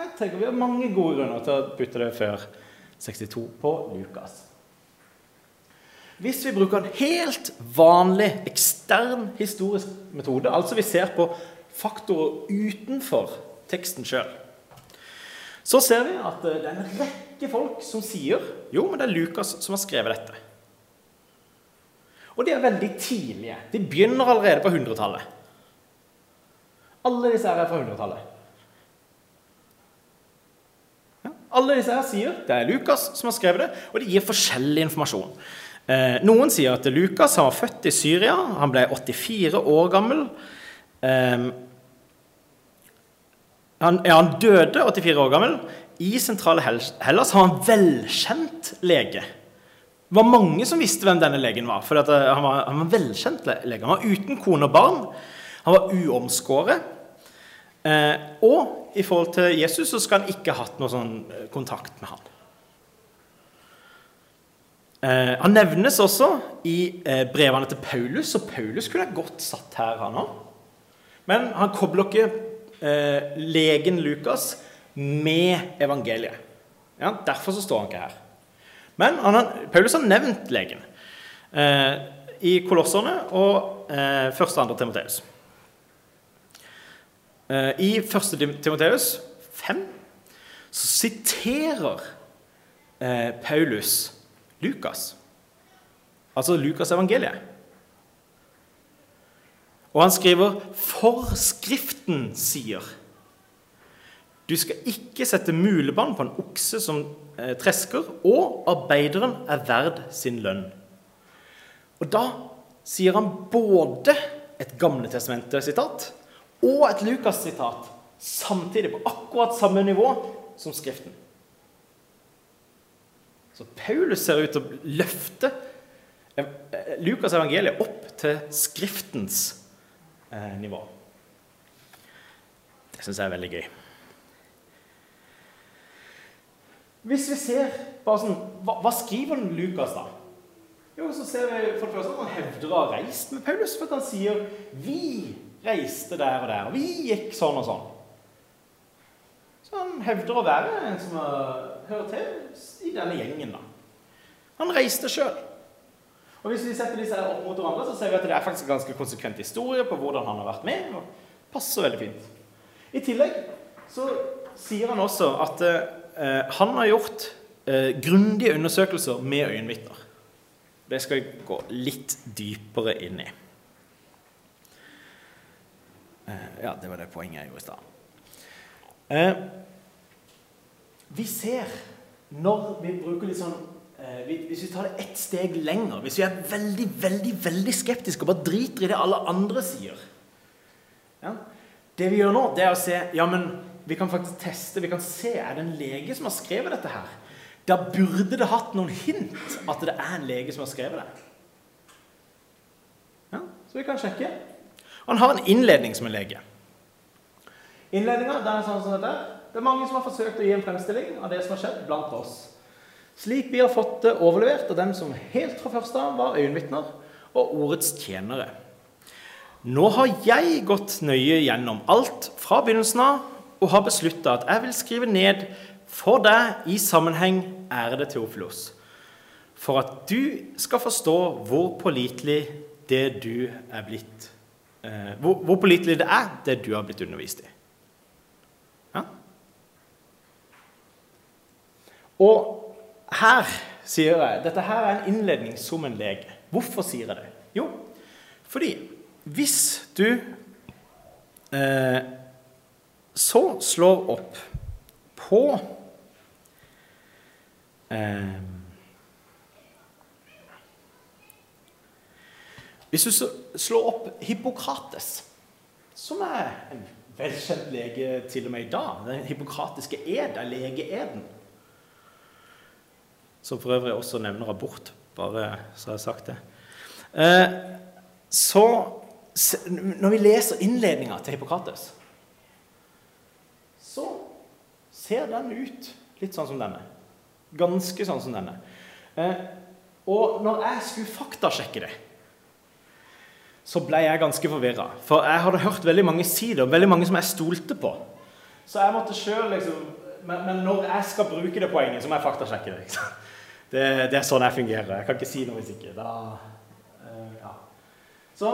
jeg tenker vi har mange gode grunner til å putte det før 62 på Lukas. Hvis vi bruker en helt vanlig ekstern historisk metode, altså vi ser på faktorer utenfor teksten sjøl, så ser vi at det er en rekke folk som sier jo, men det er Lukas som har skrevet dette. Og de er veldig tidlige. De begynner allerede på 100-tallet. Alle disse her er fra 100-tallet. Ja, alle disse her sier det er Lukas som har skrevet det, og de gir forskjellig informasjon. Eh, noen sier at Lukas han var født i Syria. Han ble 84 år gammel. Eh, han, ja, han døde 84 år gammel. I sentrale Hellas har han velkjent lege. Det var mange som visste hvem denne legen var. for eh, han var, han var velkjent lege. Han var uten kone og barn. Han var uomskåret. Eh, og i forhold til Jesus så skal han ikke ha hatt noe sånn eh, kontakt med han. Eh, han nevnes også i eh, brevene til Paulus, og Paulus kunne ha godt satt her, han òg. Men han kobler ikke eh, legen Lukas med evangeliet. Ja, derfor så står han ikke her. Men han, Paulus har nevnt legen eh, i Kolosserne og eh, første og andre Timoteus. Eh, I første Timoteus 5 så siterer Paulus Lukas. Altså Lukas evangeliet. Og han skriver 'Forskriften sier' Du skal ikke sette mulebånd på en okse som eh, tresker, og arbeideren er verd sin lønn. Og da sier han både et Gamle testamentet-sitat og et Lukas-sitat samtidig, på akkurat samme nivå som Skriften. Så Paulus ser ut til å løfte eh, Lukas' evangeliet opp til Skriftens eh, nivå. Det syns jeg er veldig gøy. Hvis vi ser bare sånn, hva, hva skriver Lukas, da? Jo, så ser vi for det første at han hevder å ha reist med Paulus. For at han sier 'Vi reiste der og der, og vi gikk sånn og sånn'. Så han hevder å være en som hører til i denne gjengen. da. Han reiste sjøl. Og Hvis vi setter disse her opp mot hverandre, så ser vi at det er faktisk en ganske konsekvent historie på hvordan han har vært med. og passer veldig fint. I tillegg så sier han også at eh, han har gjort eh, grundige undersøkelser med øyenvitner. Det skal jeg gå litt dypere inn i. Eh, ja, det var det poenget jeg gjorde i stad. Eh, vi ser, når vi bruker litt sånn Hvis vi tar det ett steg lenger, hvis vi er veldig veldig, veldig skeptiske og bare driter i det alle andre sier ja, Det vi gjør nå, det er å se ja, men vi kan faktisk teste, vi kan se er det en lege som har skrevet dette her. Da burde det hatt noen hint at det er en lege som har skrevet det. Ja, Så vi kan sjekke. Han har en innledning som en lege. Innledninga er sånn som dette. Det er mange som har forsøkt å gi en fremstilling av det som har skjedd blant oss. Slik vi har fått det overlevert av dem som helt fra første av var øyenvitner og ordets tjenere. Nå har jeg gått nøye gjennom alt fra begynnelsen av og har beslutta at jeg vil skrive ned for deg i sammenheng, ærede Teofilos, for at du skal forstå hvor pålitelig det du er blitt eh, hvor, hvor pålitelig det er, det du har blitt undervist i. Og her sier jeg Dette her er en innledning som en lege. Hvorfor sier jeg det? Jo, fordi hvis du eh, så slår opp på eh, Hvis du slår opp Hippokrates, som er en velkjent lege til og med i dag Den hippokratiske ed er legeeden som for øvrig også nevner abort, bare så jeg har sagt det. Eh, så Når vi leser innledninga til Hippokrates, så ser den ut litt sånn som denne. Ganske sånn som denne. Eh, og når jeg skulle faktasjekke det, så ble jeg ganske forvirra. For jeg hadde hørt veldig mange si det, og veldig mange som jeg stolte på. Så jeg måtte sjøl liksom men, men, når jeg skal bruke det poenget, så må jeg faktasjekke det. Det. Det er sånn jeg fungerer. Jeg kan ikke si noe hvis ikke. Da, uh, ja. Så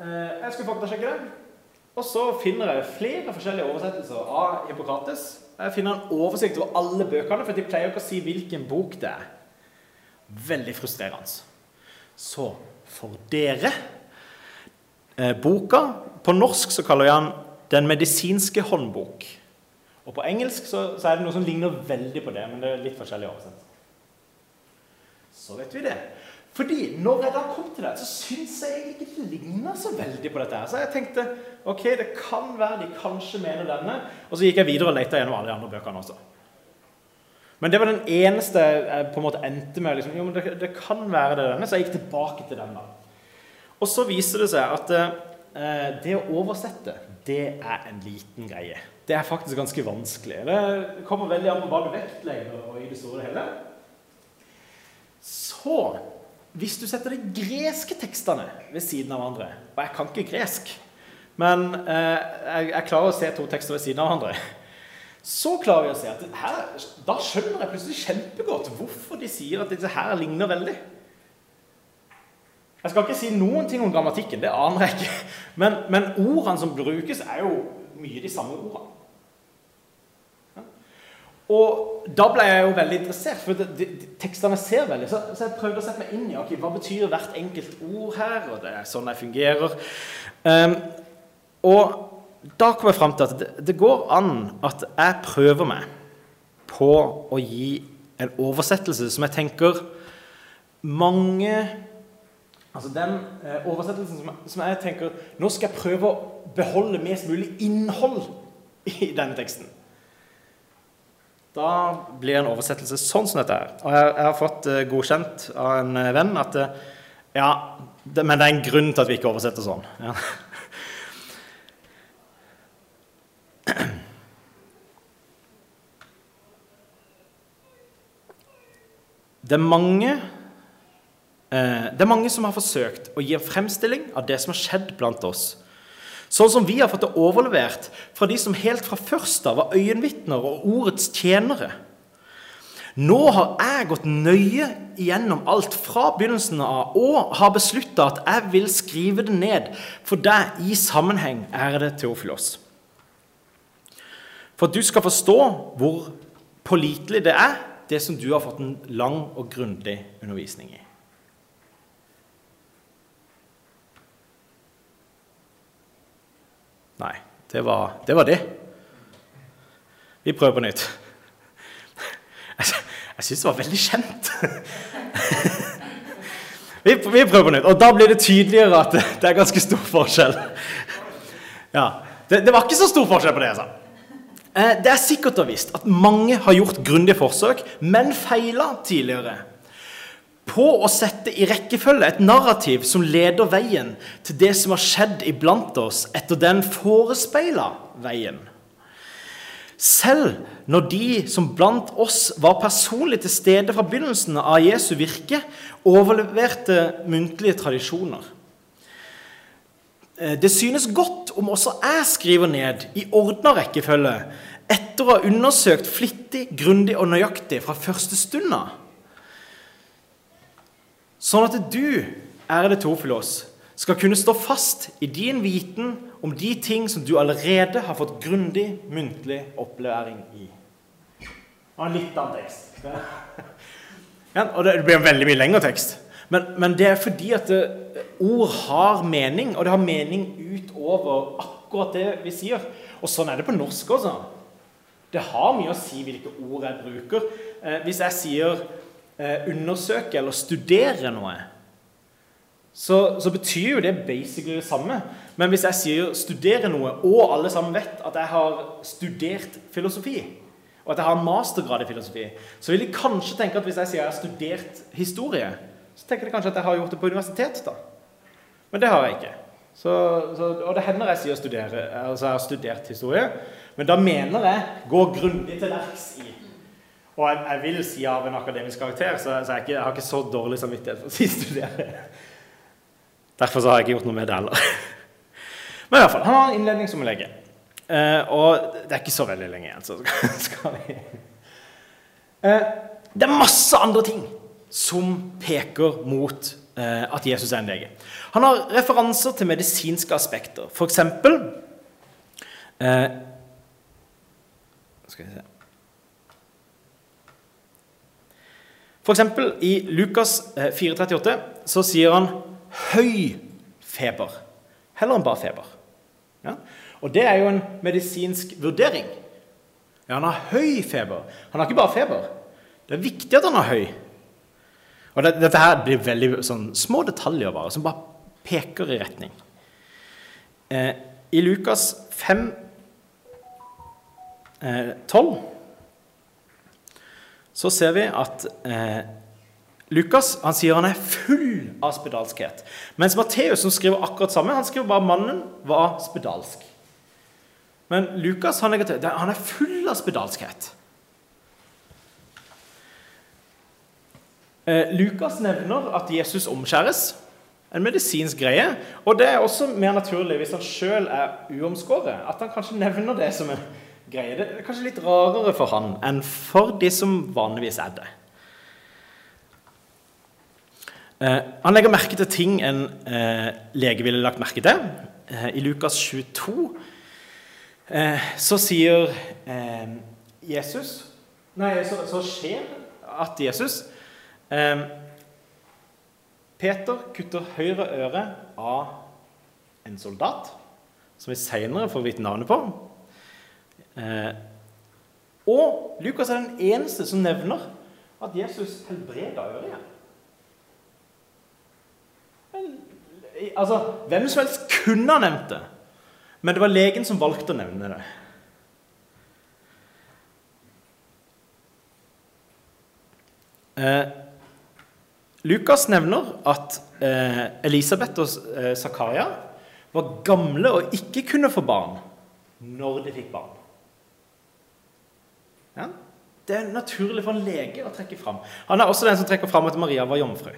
uh, jeg skulle faktasjekke det. Og så finner jeg flere forskjellige oversettelser av Hippokrates. Jeg finner en oversikt over alle bøkene, for de pleier ikke å si hvilken bok det er. Veldig frustrerende. Så for dere eh, Boka På norsk så kaller jeg den 'Den medisinske håndbok'. Og På engelsk så, så, er det noe som ligner veldig på det, men det er litt forskjellig oversett. Så vet vi det. Fordi når jeg da kom til det, så syns jeg ikke det ligner så veldig på dette. her. Så jeg tenkte ok, det kan være de kanskje mener denne. Og så gikk jeg videre og lette gjennom alle de andre bøkene også. Men det var den eneste jeg på en måte endte med. Liksom, jo, men det, det, kan være det denne, Så jeg gikk tilbake til den. da. Og så viser det seg at eh, det å oversette, det er en liten greie. Det er faktisk ganske vanskelig. Det kommer veldig an på hva du vektlegger og i det store hele. Så hvis du setter de greske tekstene ved siden av hverandre Og jeg kan ikke gresk, men eh, jeg, jeg klarer å se to tekster ved siden av hverandre så klarer vi å se at her, da skjønner jeg plutselig kjempegodt hvorfor de sier at dette her ligner veldig. Jeg skal ikke si noen ting om grammatikken, det aner jeg ikke. Men, men ordene som brukes, er jo mye de samme ordene. Og da ble jeg jo veldig interessert, for de, de, tekstene ser veldig så, så, jeg prøvde å sette meg inn i okay, hva betyr hvert enkelt ord her, og det er sånn jeg fungerer. Um, og da kom jeg fram til at det, det, går an at jeg prøver meg på å gi en oversettelse som jeg tenker mange Altså den eh, oversettelsen som, som, jeg tenker Nå skal jeg prøve å beholde mest mulig innhold i denne teksten. Da blir en oversettelse sånn som dette er. Og jeg, jeg har fått uh, godkjent av en eh, venn at uh, ja, det, men det er en grunn til at vi ikke oversetter sånn. Ja. Det er mange det er mange som har forsøkt å gi en fremstilling av det som har skjedd blant oss. Sånn som vi har fått det overlevert fra de som helt fra først av var øyenvitner og ordets tjenere. Nå har jeg gått nøye igjennom alt fra begynnelsen av og har beslutta at jeg vil skrive det ned for deg i sammenheng, ærede Teofilos. For at du skal forstå hvor pålitelig det er det som du har fått en lang og grundig undervisning i. Nei, det var det. Var det. Vi prøver på nytt. Jeg, jeg syns det var veldig kjent. Vi, vi, prøver på nytt. Og da blir det tydeligere at det er ganske stor forskjell. Ja, det, det var ikke så stor forskjell på det jeg sa. Eh, det er sikkert og visst at mange har gjort grundige forsøk, men feila tidligere på å sette i rekkefølge et narrativ som leder veien til det som har skjedd iblant oss etter den forespeila veien. Selv når de som blant oss var personlig til stede fra begynnelsen av Jesu virke, overleverte muntlige tradisjoner. Eh, det synes godt om også jeg skriver ned i ordna rekkefølge etter å ha undersøkt flittig, grundig og nøyaktig fra første stund av. Sånn at du, ærede Tofilos, skal kunne stå fast i din viten om de ting som du allerede har fått grundig muntlig opplæring i. Og litt annen tekst. Ja, og det blir en veldig mye lengre tekst. Men, men, det er fordi at det, ord har mening, og det har mening utover akkurat det vi sier. Og sånn er det på norsk også. Det har mye å si hvilke ord jeg bruker. Eh, hvis jeg sier eh, 'undersøke' eller 'studere' noe, så, så, betyr jo det basically det samme. Men hvis jeg sier 'studere noe', og alle sammen vet at jeg har studert filosofi, og at jeg har en mastergrad i filosofi, så vil de kanskje tenke at hvis jeg sier jeg har studert historie, så tenker de kanskje at jeg har gjort det på universitet. da. Men det har jeg ikke. Så, så, og det hender jeg sier studere, altså jeg har studert historie, men da mener jeg gå grundig til verks i. Og jeg, jeg, vil si av en akademisk karakter, så, så jeg, ikke, jeg, har ikke så dårlig samvittighet for å si studere. Derfor har jeg ikke gjort noe med det heller. Men i hvert fall, han har en innledning som lege. Uh, og det er ikke så veldig lenge igjen, så skal vi uh, Det er masse andre ting som peker mot uh, at Jesus er en lege. Han har referanser til medisinske aspekter. For eksempel Skal vi se Eksempel i Lukas 4,38 så sier han 'høy feber'. Heller enn bare feber. Ja? Og det er jo en medisinsk vurdering. Ja, han har høy feber. Han har ikke bare feber. Det er viktig at han har høy. Og det, Dette her blir veldig sånn, små detaljer bare, som bare peker i retning. Eh, I Lukas 5, eh, 12 så ser vi at eh, Lukas han sier han er full av spedalskhet. Mens Matteus, som skriver akkurat samme, han skriver bare mannen var spedalsk. Men Lukas han er, han er full av spedalskhet. Eh, Lukas nevner at Jesus omskjæres. En medisinsk greie. Og det er også mer naturlig hvis han sjøl er uomskåret, at han kanskje nevner det som en greie. Det er kanskje litt rarere for han enn for de som vanligvis er det. Eh, han legger merke til ting en eh, lege ville lagt merke til. Eh, I Lukas 22 Eh, så sier eh, Jesus Nei, så, så, skjer at Jesus eh, Peter kutter høyre øre av en soldat, som vi seinere får vite navnet på. Eh, og Lukas er den eneste som nevner at Jesus helbreda øret igjen. Altså, hvem som helst kunne ha nevnt det. Men det var legen som valgte å nevne det. Eh, Lukas nevner at eh, Elisabeth og eh, Zakaria var gamle og ikke kunne få barn når de fikk barn. Ja? Det er naturlig for en lege å trekke fram. Han er også den som trekker fram at Maria var jomfru.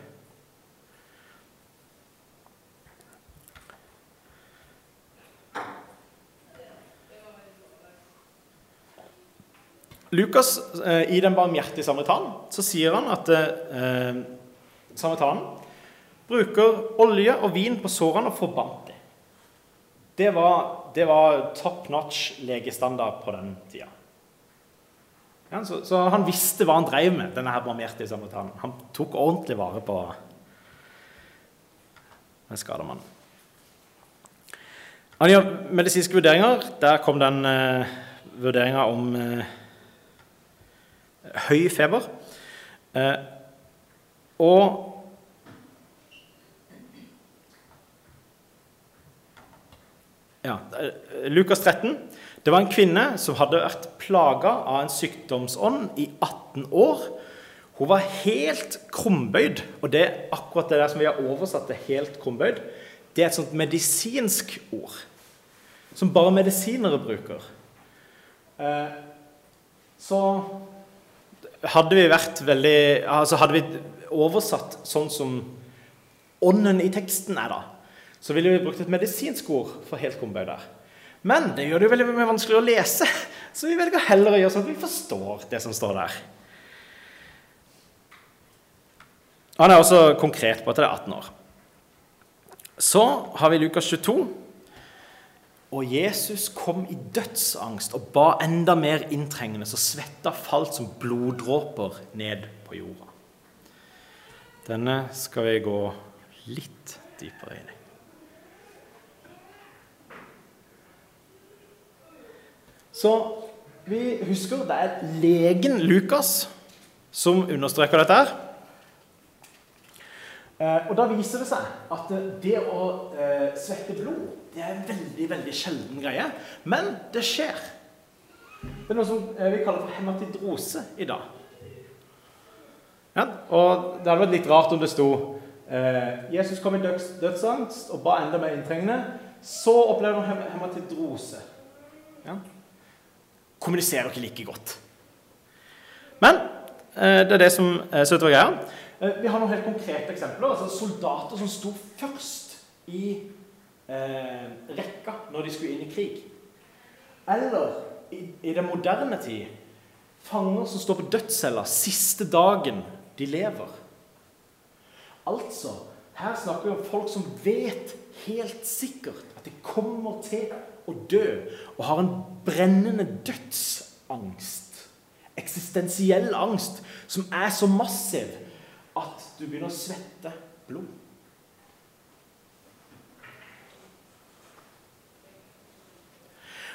Lukas, eh, i Den barmhjertige samaritan, så sier han at eh, samaritanen bruker olje og vin på sårene og forbandt dem. Det var, det var top notch legestandard på den tida. Ja, så, så, han visste hva han drev med, denne her barmhjertige samaritanen. Han tok ordentlig vare på den skada mannen. Han gjør medisinske vurderinger. Der kom den eh, vurderinga om eh, høy feber. Eh, og ja, Lukas 13. Det var en kvinne som hadde vært plaga av en sykdomsånd i 18 år. Hun var helt krumbøyd, og det er akkurat det der som vi har oversatt til 'helt krumbøyd', det er et sånt medisinsk ord som bare medisinere bruker. Eh, så hadde vi vært veldig altså Hadde vi oversatt sånn som ånden i teksten er, da, så ville vi brukt et medisinsk ord for helt krumbøyd der. Men det gjør det jo veldig mye vanskeligere å lese, så vi velger heller å gjøre sånn at vi forstår det som står der. Han er også konkret på at det er 18 år. Så har vi Lukas 22. Og Jesus kom i dødsangst og ba enda mer inntrengende, så svetta falt som bloddråper ned på jorda. Denne skal vi gå litt dypere inn i. Så vi husker det er legen Lukas som understreker dette. her. Eh, og Da viser det seg at det å eh, svette blod det er en veldig veldig sjelden greie. Men det skjer. Det er noe som eh, vi kaller for hematidrose i dag. Ja, og Det hadde vært litt rart om det sto Jesus kom i døds, dødsangst og ba enda mer inntrengende. Så opplevde han hematidrose. Ja. Kommuniserer ikke like godt. Men eh, det er det som er å og greia. Eh, vi har noen helt konkrete eksempler. altså Soldater som sto først i eh, rekka når de skulle inn i krig. Eller i, i den moderne tid fanger som står på dødscella siste dagen de lever. Altså, her snakker vi om folk som vet helt sikkert at de kommer til å dø, og har en brennende dødsangst. Eksistensiell angst som er så massiv at du begynner å svette blod.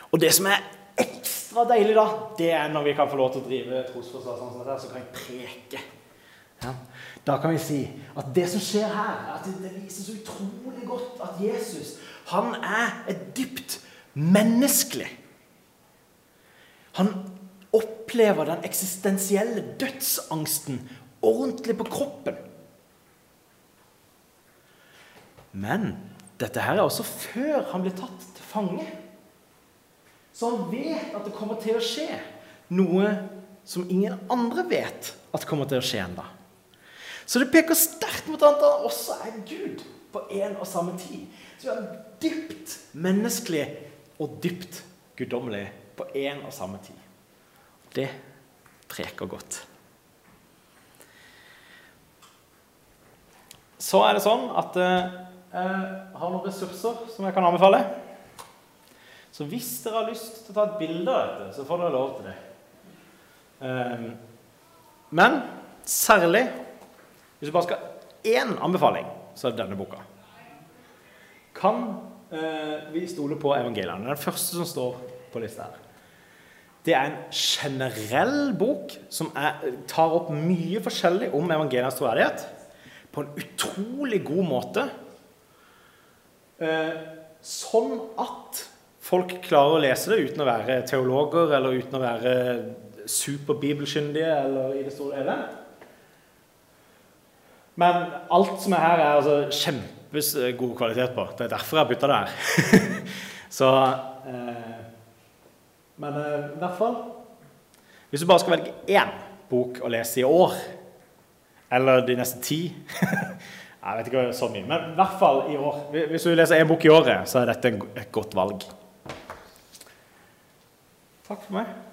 Og det som er ekstra deilig, da, det er når vi kan få lov til å drive trosforsvar sånn som dette, så kan jeg preke. Ja. Da kan vi si at det som skjer her, er at det viser så utrolig godt at Jesus han er et dypt menneskelig. Han opplever den eksistensielle dødsangsten ordentlig på kroppen. Men dette her er også før han blir tatt til fange. Så han vet at det kommer til å skje noe som ingen andre vet at kommer til å skje ennå. Så det peker sterkt mot at han også er Gud på en og samme tid. Så vi har en dypt menneskelig og dypt guddommelig på en og samme tid. Det preker godt. Så er det sånn at eh, jeg har noen ressurser som jeg kan anbefale. Så hvis dere har lyst til å ta et bilde av dette, så får dere lov til det. Um, men særlig hvis du bare skal ha én anbefaling, så er det denne boka. Kan vi stoler på evangeliene? Den første som står på lista her. Det er en generell bok som er, tar opp mye forskjellig om evangelienes troverdighet på en utrolig god måte. Eh, sånn at folk klarer å lese det uten å være teologer eller uten å være superbibelkyndige eller i det store hele. Men alt som er her, er altså kjempegod kvalitet på. Det er derfor jeg bytta det her. Så eh, Men eh, i hvert fall Hvis du bare skal velge én bok å lese i år, eller de neste ti Jeg vet ikke så mye, men i hvert fall i år. Hvis du leser én bok i året, så er dette et godt valg. Takk for meg.